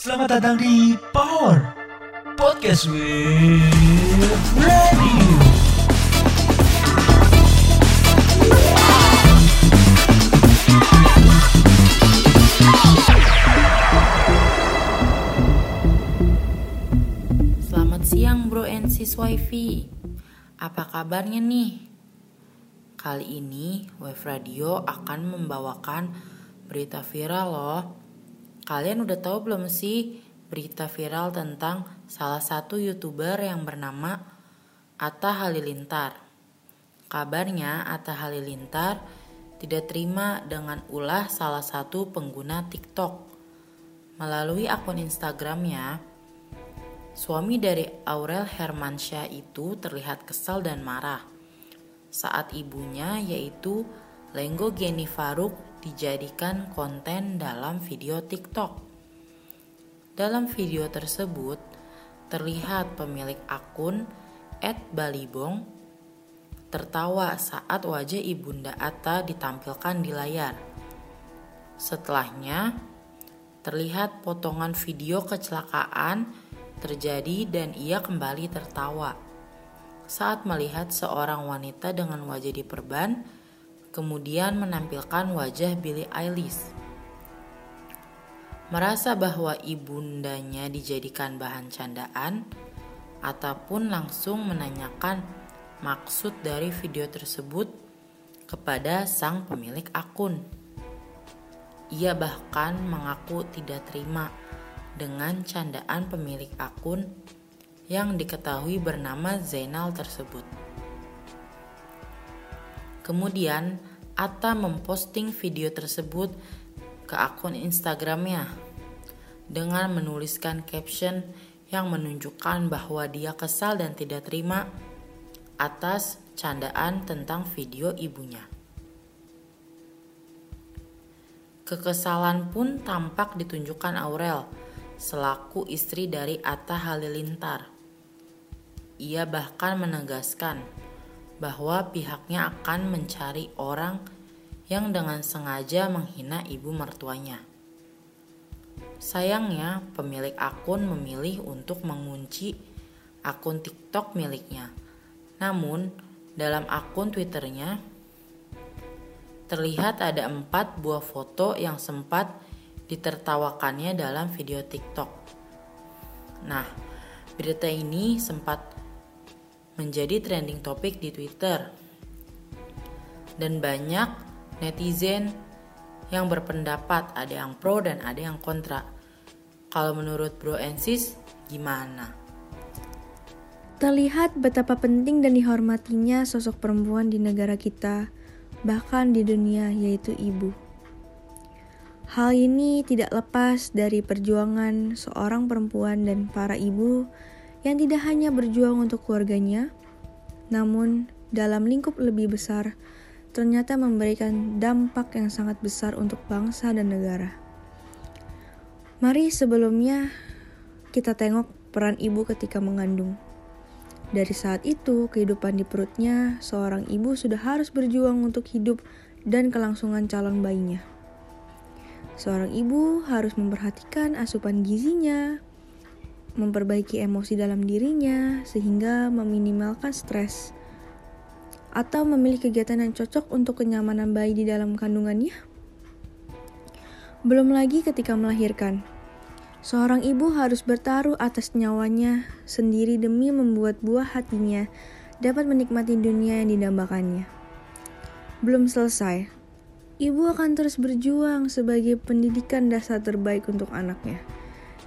Selamat datang di Power Podcast with Radio. Selamat siang bro and sis wifi Apa kabarnya nih? Kali ini Wave Radio akan membawakan berita viral loh Kalian udah tahu belum sih berita viral tentang salah satu youtuber yang bernama Atta Halilintar? Kabarnya Atta Halilintar tidak terima dengan ulah salah satu pengguna TikTok. Melalui akun Instagramnya, Suami dari Aurel Hermansyah itu terlihat kesal dan marah saat ibunya yaitu Lenggo Geni Faruk dijadikan konten dalam video TikTok. Dalam video tersebut terlihat pemilik akun @balibong tertawa saat wajah ibunda Atta ditampilkan di layar. Setelahnya terlihat potongan video kecelakaan terjadi dan ia kembali tertawa saat melihat seorang wanita dengan wajah diperban kemudian menampilkan wajah Billie Eilish. Merasa bahwa ibundanya dijadikan bahan candaan ataupun langsung menanyakan maksud dari video tersebut kepada sang pemilik akun. Ia bahkan mengaku tidak terima dengan candaan pemilik akun yang diketahui bernama Zainal tersebut. Kemudian, Atta memposting video tersebut ke akun Instagramnya dengan menuliskan caption yang menunjukkan bahwa dia kesal dan tidak terima atas candaan tentang video ibunya. Kekesalan pun tampak ditunjukkan Aurel selaku istri dari Atta Halilintar. Ia bahkan menegaskan bahwa pihaknya akan mencari orang yang dengan sengaja menghina ibu mertuanya. Sayangnya, pemilik akun memilih untuk mengunci akun TikTok miliknya. Namun, dalam akun Twitternya terlihat ada empat buah foto yang sempat ditertawakannya dalam video TikTok. Nah, berita ini sempat menjadi trending topik di Twitter. Dan banyak netizen yang berpendapat ada yang pro dan ada yang kontra. Kalau menurut Bro Ensis gimana? Terlihat betapa penting dan dihormatinya sosok perempuan di negara kita, bahkan di dunia, yaitu ibu. Hal ini tidak lepas dari perjuangan seorang perempuan dan para ibu yang tidak hanya berjuang untuk keluarganya, namun dalam lingkup lebih besar ternyata memberikan dampak yang sangat besar untuk bangsa dan negara. Mari sebelumnya kita tengok peran ibu ketika mengandung. Dari saat itu, kehidupan di perutnya, seorang ibu sudah harus berjuang untuk hidup dan kelangsungan calon bayinya. Seorang ibu harus memperhatikan asupan gizinya, memperbaiki emosi dalam dirinya sehingga meminimalkan stres, atau memilih kegiatan yang cocok untuk kenyamanan bayi di dalam kandungannya. Belum lagi ketika melahirkan, seorang ibu harus bertaruh atas nyawanya sendiri demi membuat buah hatinya dapat menikmati dunia yang didambakannya. Belum selesai, ibu akan terus berjuang sebagai pendidikan dasar terbaik untuk anaknya,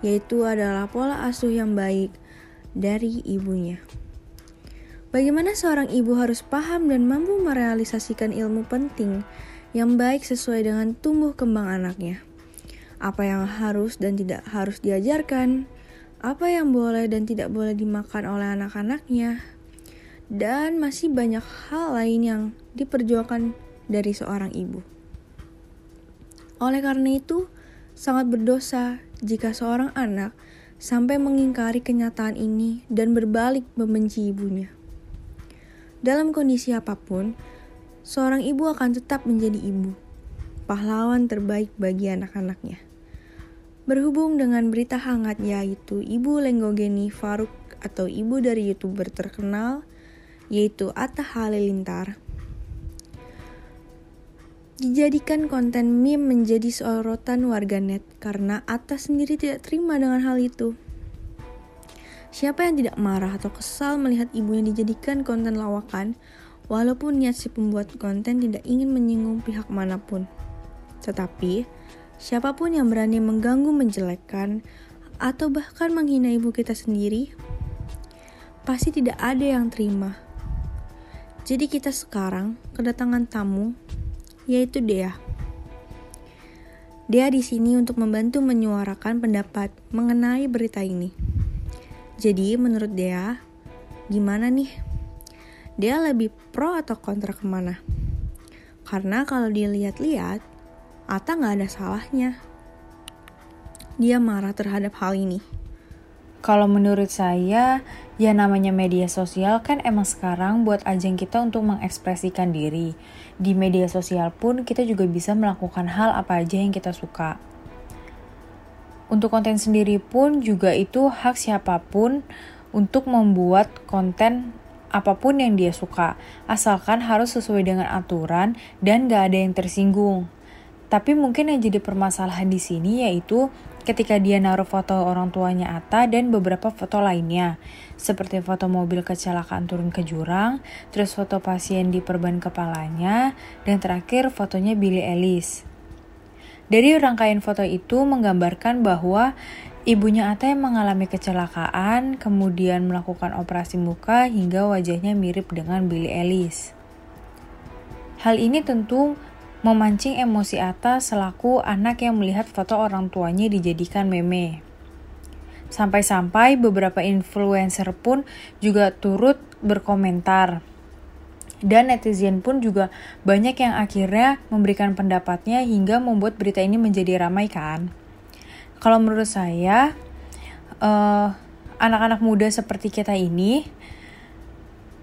yaitu adalah pola asuh yang baik dari ibunya. Bagaimana seorang ibu harus paham dan mampu merealisasikan ilmu penting yang baik sesuai dengan tumbuh kembang anaknya. Apa yang harus dan tidak harus diajarkan, apa yang boleh dan tidak boleh dimakan oleh anak-anaknya, dan masih banyak hal lain yang diperjuangkan dari seorang ibu. Oleh karena itu, sangat berdosa jika seorang anak sampai mengingkari kenyataan ini dan berbalik membenci ibunya. Dalam kondisi apa pun, seorang ibu akan tetap menjadi ibu, pahlawan terbaik bagi anak-anaknya. Berhubung dengan berita hangat yaitu Ibu Lenggogeni Faruk atau ibu dari YouTuber terkenal yaitu Atta Halilintar. Dijadikan konten meme menjadi sorotan warganet karena Atta sendiri tidak terima dengan hal itu. Siapa yang tidak marah atau kesal melihat ibunya dijadikan konten lawakan, walaupun niat si pembuat konten tidak ingin menyinggung pihak mana pun. Tetapi, siapa pun yang berani mengganggu, menjelekkan, atau bahkan menghina ibu kita sendiri, pasti tidak ada yang terima. Jadi kita sekarang kedatangan tamu, yaitu Dea. Dea di sini untuk membantu menyuarakan pendapat mengenai berita ini. Jadi menurut Dea, gimana nih? Dea lebih pro atau kontra ke mana? Karena kalau dilihat-lihat, Ata nggak ada salahnya. Dia marah terhadap hal ini. Kalau menurut saya, ya namanya media sosial kan emang sekarang buat ajang kita untuk mengekspresikan diri. Di media sosial pun kita juga bisa melakukan hal apa aja yang kita suka. Untuk konten sendiri pun juga itu hak siapa pun untuk membuat konten apa pun yang dia suka, asalkan harus sesuai dengan aturan dan gak ada yang tersinggung. Tapi mungkin yang jadi permasalahan di sini yaitu ketika dia naruh foto orang tuanya Ata dan beberapa foto lainnya, seperti foto mobil kecelakaan turun ke jurang, terus foto pasien di perban kepalanya, dan terakhir fotonya Billy Ellis. Dari rangkaian foto itu menggambarkan bahwa ibunya Ata yang mengalami kecelakaan, kemudian melakukan operasi muka hingga wajahnya mirip dengan Billy Ellis. Hal ini tentu memancing emosi Ata selaku anak yang melihat foto orang tuanya dijadikan meme. Sampai-sampai beberapa influencer pun juga turut berkomentar dan netizen pun juga banyak yang akhirnya memberikan pendapatnya hingga membuat berita ini menjadi ramai kan. Kalau menurut saya, anak anak-anak muda seperti kita ini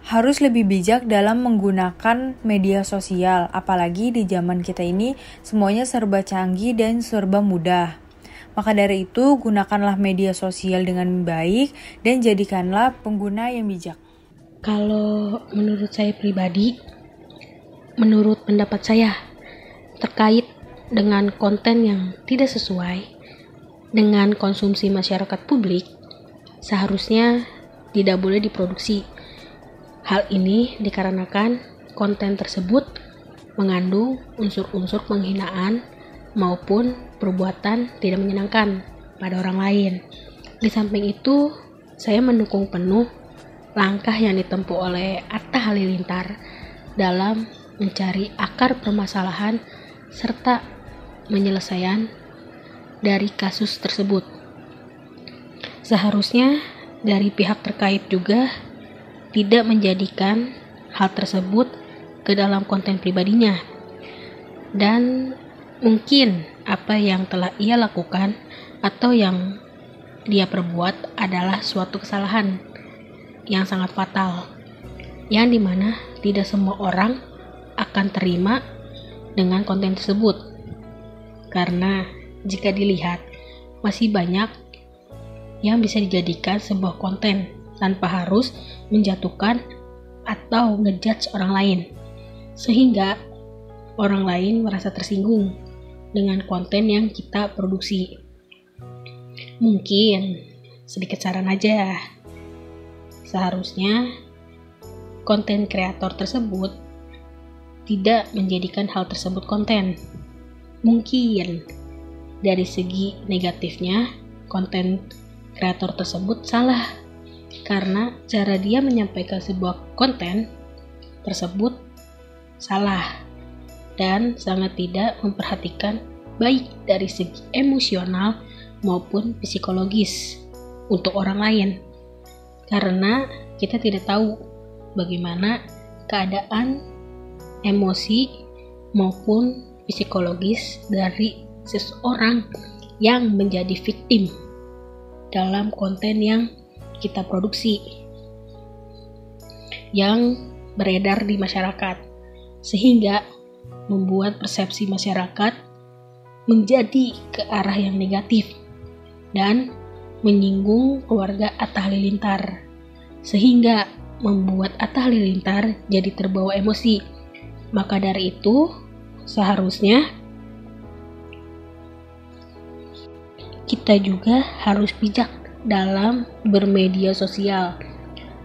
harus lebih bijak dalam menggunakan media sosial, apalagi di zaman kita ini semuanya serba canggih dan serba mudah. Maka dari itu, gunakanlah media sosial dengan baik dan jadikanlah pengguna yang bijak. Kalau menurut saya pribadi, menurut pendapat saya terkait dengan konten yang tidak sesuai dengan konsumsi masyarakat publik, seharusnya tidak boleh diproduksi. Hal ini dikarenakan konten tersebut mengandung unsur-unsur penghinaan maupun perbuatan tidak menyenangkan pada orang lain. Di samping itu, saya mendukung penuh langkah yang ditempuh oleh Atta Halilintar dalam mencari akar permasalahan serta penyelesaian dari kasus tersebut. Seharusnya dari pihak terkait juga tidak menjadikan hal tersebut ke dalam konten pribadinya dan mungkin apa yang telah ia lakukan atau yang dia perbuat adalah suatu kesalahan yang sangat fatal, yang di mana tidak semua orang akan terima dengan konten tersebut. Karena jika dilihat, masih banyak yang bisa dijadikan sebuah konten tanpa harus menjatuhkan atau ngejudge orang lain. Sehingga orang lain merasa tersinggung dengan konten yang kita produksi. Mungkin sedikit saran aja Seharusnya konten kreator tersebut tidak menjadikan hal tersebut konten. Mungkin dari segi negatifnya, konten kreator tersebut salah karena cara dia menyampaikan sebuah konten tersebut salah dan sangat tidak memperhatikan baik dari segi emosional maupun psikologis untuk orang lain. Karena kita tidak tahu bagaimana keadaan emosi maupun psikologis dari seseorang yang menjadi victim dalam konten yang kita produksi yang beredar di masyarakat sehingga membuat persepsi masyarakat menjadi ke arah yang negatif dan menyinggung keluarga Atta Halilintar sehingga membuat Atta Halilintar jadi terbawa emosi. Maka dari itu, seharusnya kita juga harus bijak dalam bermedia sosial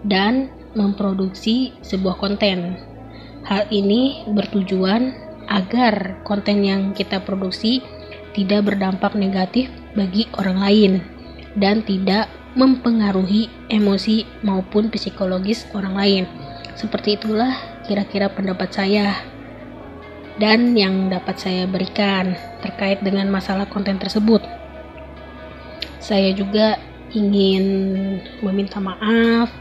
dan memproduksi sebuah konten. Hal ini bertujuan agar konten yang kita produksi tidak berdampak negatif bagi orang lain dan tidak mempengaruhi emosi maupun psikologis orang lain. Seperti itulah kira-kira pendapat saya dan yang dapat saya berikan terkait dengan masalah konten tersebut. Saya juga ingin meminta maaf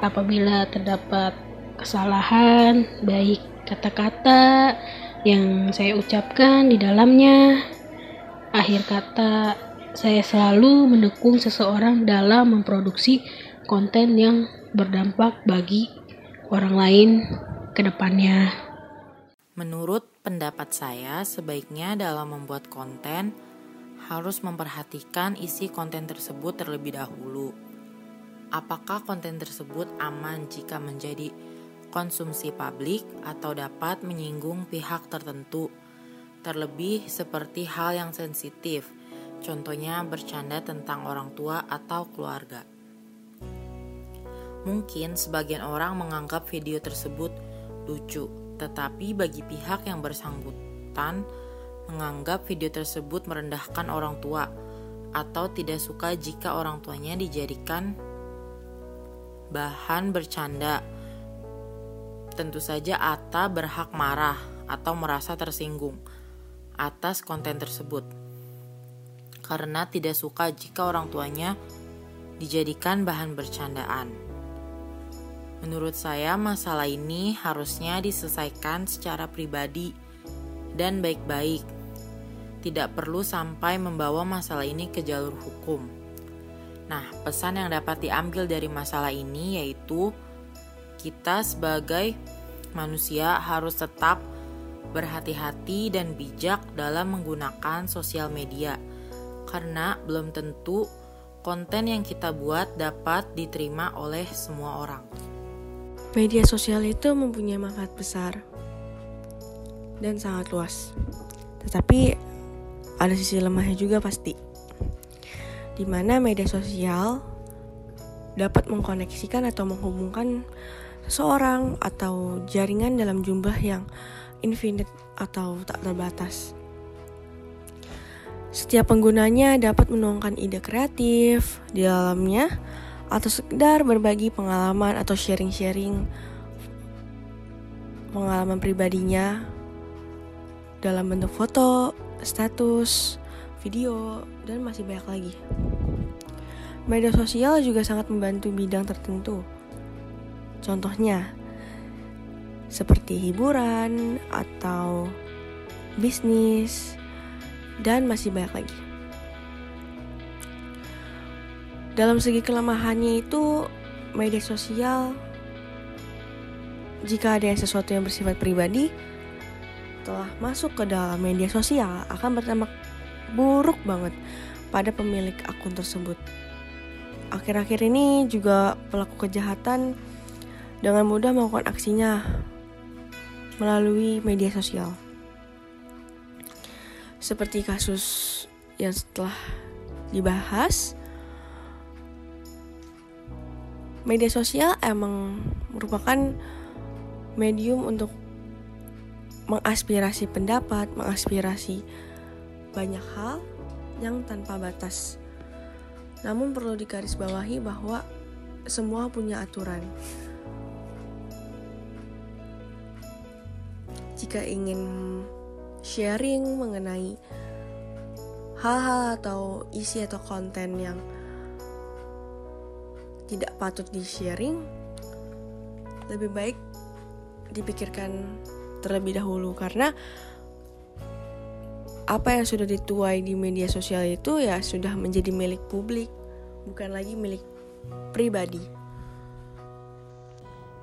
apabila terdapat kesalahan, baik kata-kata yang saya ucapkan di dalamnya. Akhir kata, saya selalu mendukung seseorang dalam memproduksi konten yang berdampak bagi orang lain ke depannya. Menurut pendapat saya, sebaiknya dalam membuat konten harus memperhatikan isi konten tersebut terlebih dahulu. Apakah konten tersebut aman jika menjadi konsumsi publik atau dapat menyinggung pihak tertentu, terlebih seperti hal yang sensitif, contohnya bercanda tentang orang tua atau keluarga. Mungkin sebagian orang menganggap video tersebut lucu, tetapi bagi pihak yang bersangkutan, menganggap video tersebut merendahkan orang tua atau tidak suka jika orang tuanya dijadikan bahan bercanda. Tentu saja Ata berhak marah atau merasa tersinggung atas konten tersebut. Karena tidak suka jika orang tuanya dijadikan bahan bercandaan. Menurut saya, masalah ini harusnya diselesaikan secara pribadi dan baik-baik. Tidak perlu sampai membawa masalah ini ke jalur hukum. Nah, pesan yang dapat diambil dari masalah ini yaitu kita sebagai manusia harus tetap berhati-hati dan bijak dalam menggunakan sosial media, karena belum tentu konten yang kita buat dapat diterima oleh semua orang. Media sosial itu mempunyai manfaat besar dan sangat luas. Tetapi ada sisi lemahnya juga pasti. Di mana media sosial dapat mengkoneksikan atau menghubungkan seseorang atau jaringan dalam jumlah yang infinite atau tak terbatas. Setiap penggunanya dapat menuangkan ide kreatif di dalamnya atau sekedar berbagi pengalaman atau sharing-sharing pengalaman pribadinya dalam bentuk foto, status, video, dan masih banyak lagi. Media sosial juga sangat membantu bidang tertentu. Contohnya, seperti hiburan atau bisnis, dan masih banyak lagi. Dalam segi kelemahannya itu, media sosial, jika ada sesuatu yang bersifat pribadi, telah masuk ke dalam media sosial akan berdampak buruk banget pada pemilik akun tersebut. Akhir-akhir ini juga pelaku kejahatan dengan mudah melakukan aksinya melalui media sosial. Seperti kasus yang setelah dibahas, media sosial emang merupakan medium untuk mengaspirasi pendapat, mengaspirasi banyak hal yang tanpa batas. Namun perlu digarisbawahi bahwa semua punya aturan. Jika ingin sharing mengenai hal-hal atau isi atau konten yang tidak patut di-sharing, lebih baik dipikirkan terlebih dahulu karena apa yang sudah dituai di media sosial itu ya sudah menjadi milik publik, bukan lagi milik pribadi.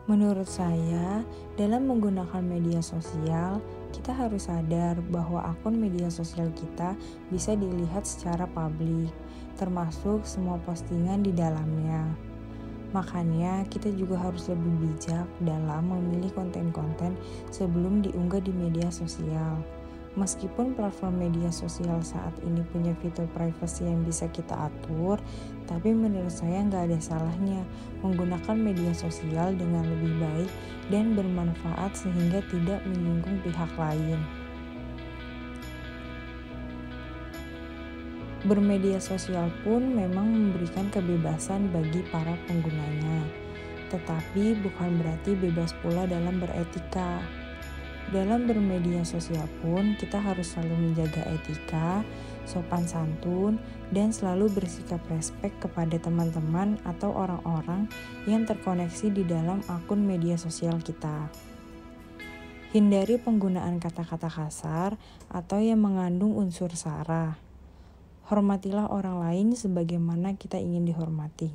Menurut saya, dalam menggunakan media sosial, kita harus sadar bahwa akun media sosial kita bisa dilihat secara publik, termasuk semua postingan di dalamnya. Makanya, kita juga harus lebih bijak dalam memilih konten-konten sebelum diunggah di media sosial. Meskipun platform media sosial saat ini punya fitur privacy yang bisa kita atur, tapi menurut saya nggak ada salahnya menggunakan media sosial dengan lebih baik dan bermanfaat sehingga tidak menyinggung pihak lain. Bermedia sosial pun memang memberikan kebebasan bagi para penggunanya, tetapi bukan berarti bebas pula dalam beretika. Dalam bermedia sosial pun kita harus selalu menjaga etika, sopan santun, dan selalu bersikap respek kepada teman-teman atau orang-orang yang terkoneksi di dalam akun media sosial kita. Hindari penggunaan kata-kata kasar atau yang mengandung unsur sara hormatilah orang lain sebagaimana kita ingin dihormati.